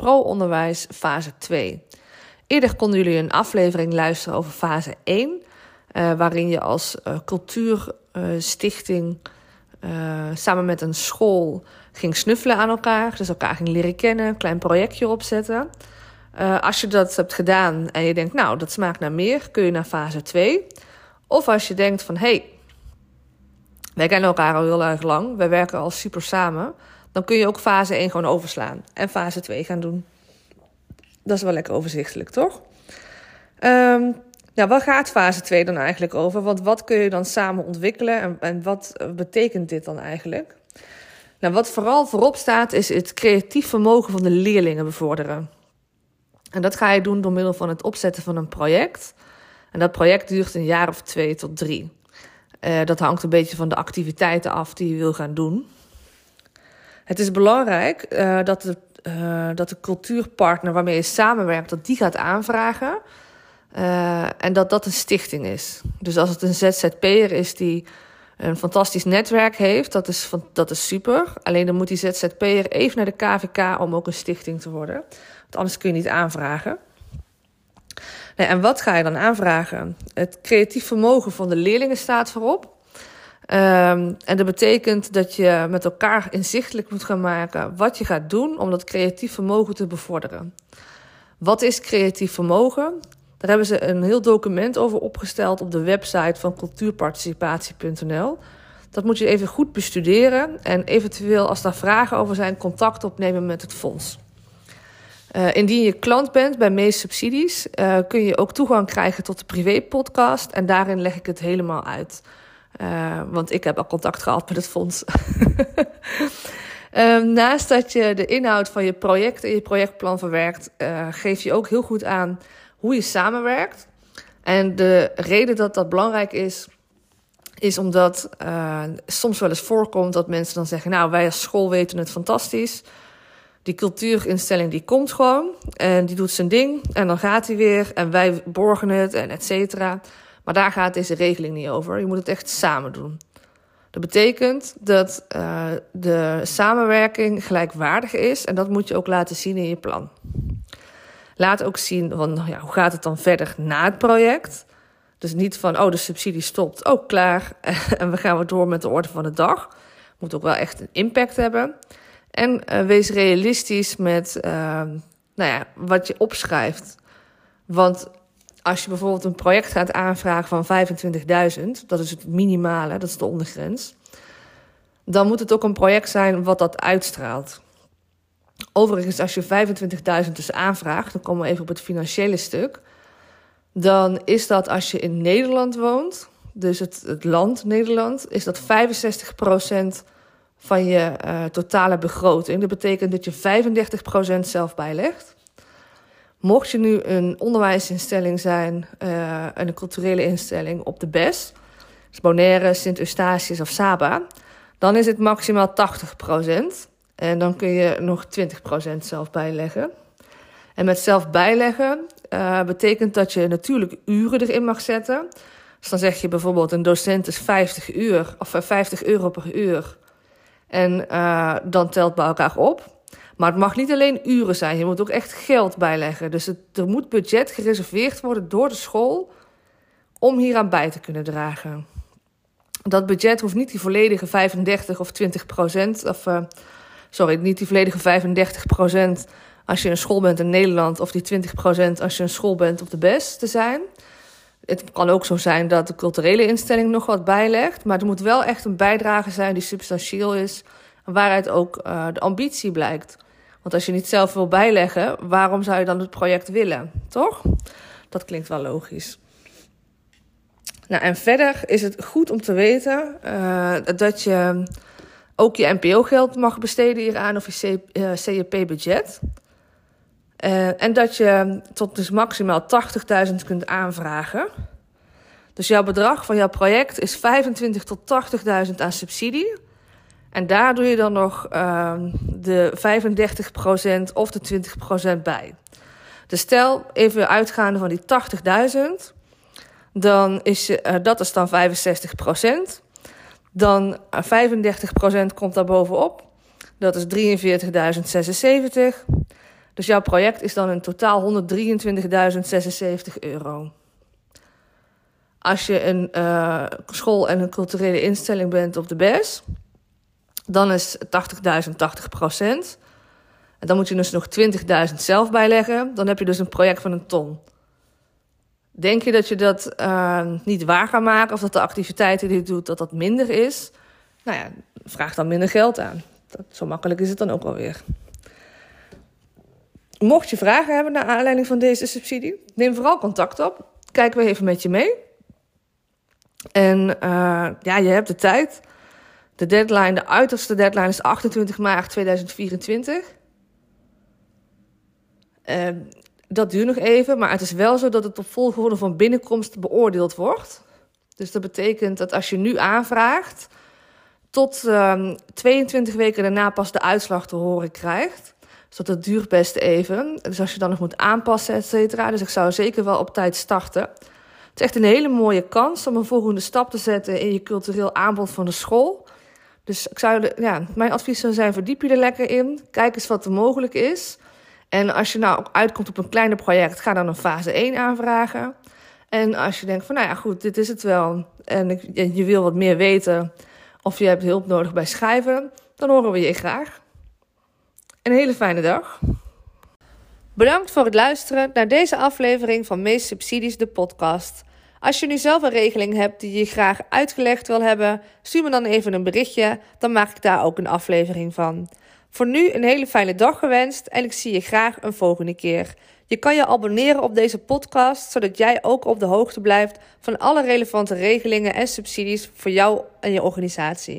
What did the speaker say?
pro-onderwijs fase 2. Eerder konden jullie een aflevering luisteren over fase 1, uh, waarin je als uh, cultuurstichting uh, samen met een school ging snuffelen aan elkaar, dus elkaar ging leren kennen, een klein projectje opzetten. als je dat hebt gedaan en je denkt, nou, dat smaakt naar meer, kun je naar fase 2. Of als je denkt van, hé, hey, wij kennen elkaar al heel erg lang, wij werken al super samen dan kun je ook fase 1 gewoon overslaan en fase 2 gaan doen. Dat is wel lekker overzichtelijk, toch? Um, nou, wat gaat fase 2 dan eigenlijk over? Want wat kun je dan samen ontwikkelen en, en wat betekent dit dan eigenlijk? Nou, wat vooral voorop staat, is het creatief vermogen van de leerlingen bevorderen. En dat ga je doen door middel van het opzetten van een project. En dat project duurt een jaar of twee tot drie. Uh, dat hangt een beetje van de activiteiten af die je wil gaan doen. Het is belangrijk uh, dat, de, uh, dat de cultuurpartner waarmee je samenwerkt, dat die gaat aanvragen. Uh, en dat dat een stichting is. Dus als het een ZZP'er is die een fantastisch netwerk heeft, dat is, van, dat is super. Alleen dan moet die ZZP'er even naar de KVK om ook een stichting te worden. Want anders kun je niet aanvragen. Nee, en wat ga je dan aanvragen? Het creatief vermogen van de leerlingen staat voorop. Um, en dat betekent dat je met elkaar inzichtelijk moet gaan maken wat je gaat doen om dat creatief vermogen te bevorderen. Wat is creatief vermogen? Daar hebben ze een heel document over opgesteld op de website van cultuurparticipatie.nl. Dat moet je even goed bestuderen en eventueel, als daar vragen over zijn, contact opnemen met het fonds. Uh, indien je klant bent bij Meest Subsidies, uh, kun je ook toegang krijgen tot de privé-podcast en daarin leg ik het helemaal uit. Uh, want ik heb al contact gehad met het fonds. um, naast dat je de inhoud van je project en je projectplan verwerkt, uh, geef je ook heel goed aan hoe je samenwerkt. En de reden dat dat belangrijk is, is omdat uh, soms wel eens voorkomt dat mensen dan zeggen: Nou, wij als school weten het fantastisch. Die cultuurinstelling die komt gewoon en die doet zijn ding en dan gaat hij weer en wij borgen het en et cetera. Maar daar gaat deze regeling niet over. Je moet het echt samen doen. Dat betekent dat uh, de samenwerking gelijkwaardig is en dat moet je ook laten zien in je plan. Laat ook zien van, ja, hoe gaat het dan verder na het project. Dus niet van, oh, de subsidie stopt, oh, klaar. en we gaan weer door met de orde van de dag. Moet ook wel echt een impact hebben. En uh, wees realistisch met uh, nou ja, wat je opschrijft. Want als je bijvoorbeeld een project gaat aanvragen van 25.000, dat is het minimale, dat is de ondergrens, dan moet het ook een project zijn wat dat uitstraalt. Overigens, als je 25.000 dus aanvraagt, dan komen we even op het financiële stuk. Dan is dat als je in Nederland woont, dus het, het land Nederland, is dat 65% van je uh, totale begroting. Dat betekent dat je 35% zelf bijlegt. Mocht je nu een onderwijsinstelling zijn uh, een culturele instelling op de BES, dus Bonaire, Sint-Eustatius of Saba, dan is het maximaal 80%. En dan kun je nog 20% zelf bijleggen. En met zelf bijleggen uh, betekent dat je natuurlijk uren erin mag zetten. Dus dan zeg je bijvoorbeeld een docent is 50 uur of 50 euro per uur. En dan telt bij elkaar op. Maar het mag niet alleen uren zijn. Je moet ook echt geld bijleggen. Dus er moet budget gereserveerd worden door de school om hier aan bij te kunnen dragen. Dat budget hoeft niet die volledige 35 of 20 procent, of uh, sorry, niet die volledige 35 procent als je een school bent in Nederland, of die 20 procent als je een school bent op de best te zijn. Het kan ook zo zijn dat de culturele instelling nog wat bijlegt, maar er moet wel echt een bijdrage zijn die substantieel is, waaruit ook uh, de ambitie blijkt. Want als je niet zelf wil bijleggen, waarom zou je dan het project willen? Toch? Dat klinkt wel logisch. Nou, en verder is het goed om te weten uh, dat je ook je NPO-geld mag besteden hieraan of je CEP-budget. Uh, en dat je tot dus maximaal 80.000 kunt aanvragen. Dus jouw bedrag van jouw project is 25 tot 80.000 aan subsidie. En daar doe je dan nog uh, de 35% of de 20% bij. Dus stel, even uitgaande van die 80.000, dan is, uh, dat is dan 65%. Dan 35% komt daar bovenop. Dat is 43.076. Dus jouw project is dan in totaal 123.076 euro. Als je een uh, school en een culturele instelling bent op de BES, dan is 80.000 80 procent. En dan moet je dus nog 20.000 zelf bijleggen. Dan heb je dus een project van een ton. Denk je dat je dat uh, niet waar gaat maken of dat de activiteiten die je doet, dat dat minder is? Nou ja, vraag dan minder geld aan. Dat, zo makkelijk is het dan ook alweer. Mocht je vragen hebben naar aanleiding van deze subsidie, neem vooral contact op. Kijken we even met je mee. En uh, ja, je hebt de tijd. De deadline, de uiterste deadline is 28 maart 2024. Uh, dat duurt nog even, maar het is wel zo dat het op volgorde van binnenkomst beoordeeld wordt. Dus dat betekent dat als je nu aanvraagt, tot uh, 22 weken daarna pas de uitslag te horen krijgt. Dus dat duurt best even. Dus als je dan nog moet aanpassen, et cetera. Dus ik zou zeker wel op tijd starten. Het is echt een hele mooie kans om een volgende stap te zetten in je cultureel aanbod van de school. Dus ik zou, ja, mijn advies zou zijn: verdiep je er lekker in. Kijk eens wat er mogelijk is. En als je nou uitkomt op een kleiner project, ga dan een fase 1 aanvragen. En als je denkt van, nou ja, goed, dit is het wel. En je wil wat meer weten of je hebt hulp nodig bij schrijven, dan horen we je graag. Een hele fijne dag. Bedankt voor het luisteren naar deze aflevering van Meest Subsidies, de podcast. Als je nu zelf een regeling hebt die je graag uitgelegd wil hebben, stuur me dan even een berichtje, dan maak ik daar ook een aflevering van. Voor nu een hele fijne dag gewenst en ik zie je graag een volgende keer. Je kan je abonneren op deze podcast, zodat jij ook op de hoogte blijft van alle relevante regelingen en subsidies voor jou en je organisatie.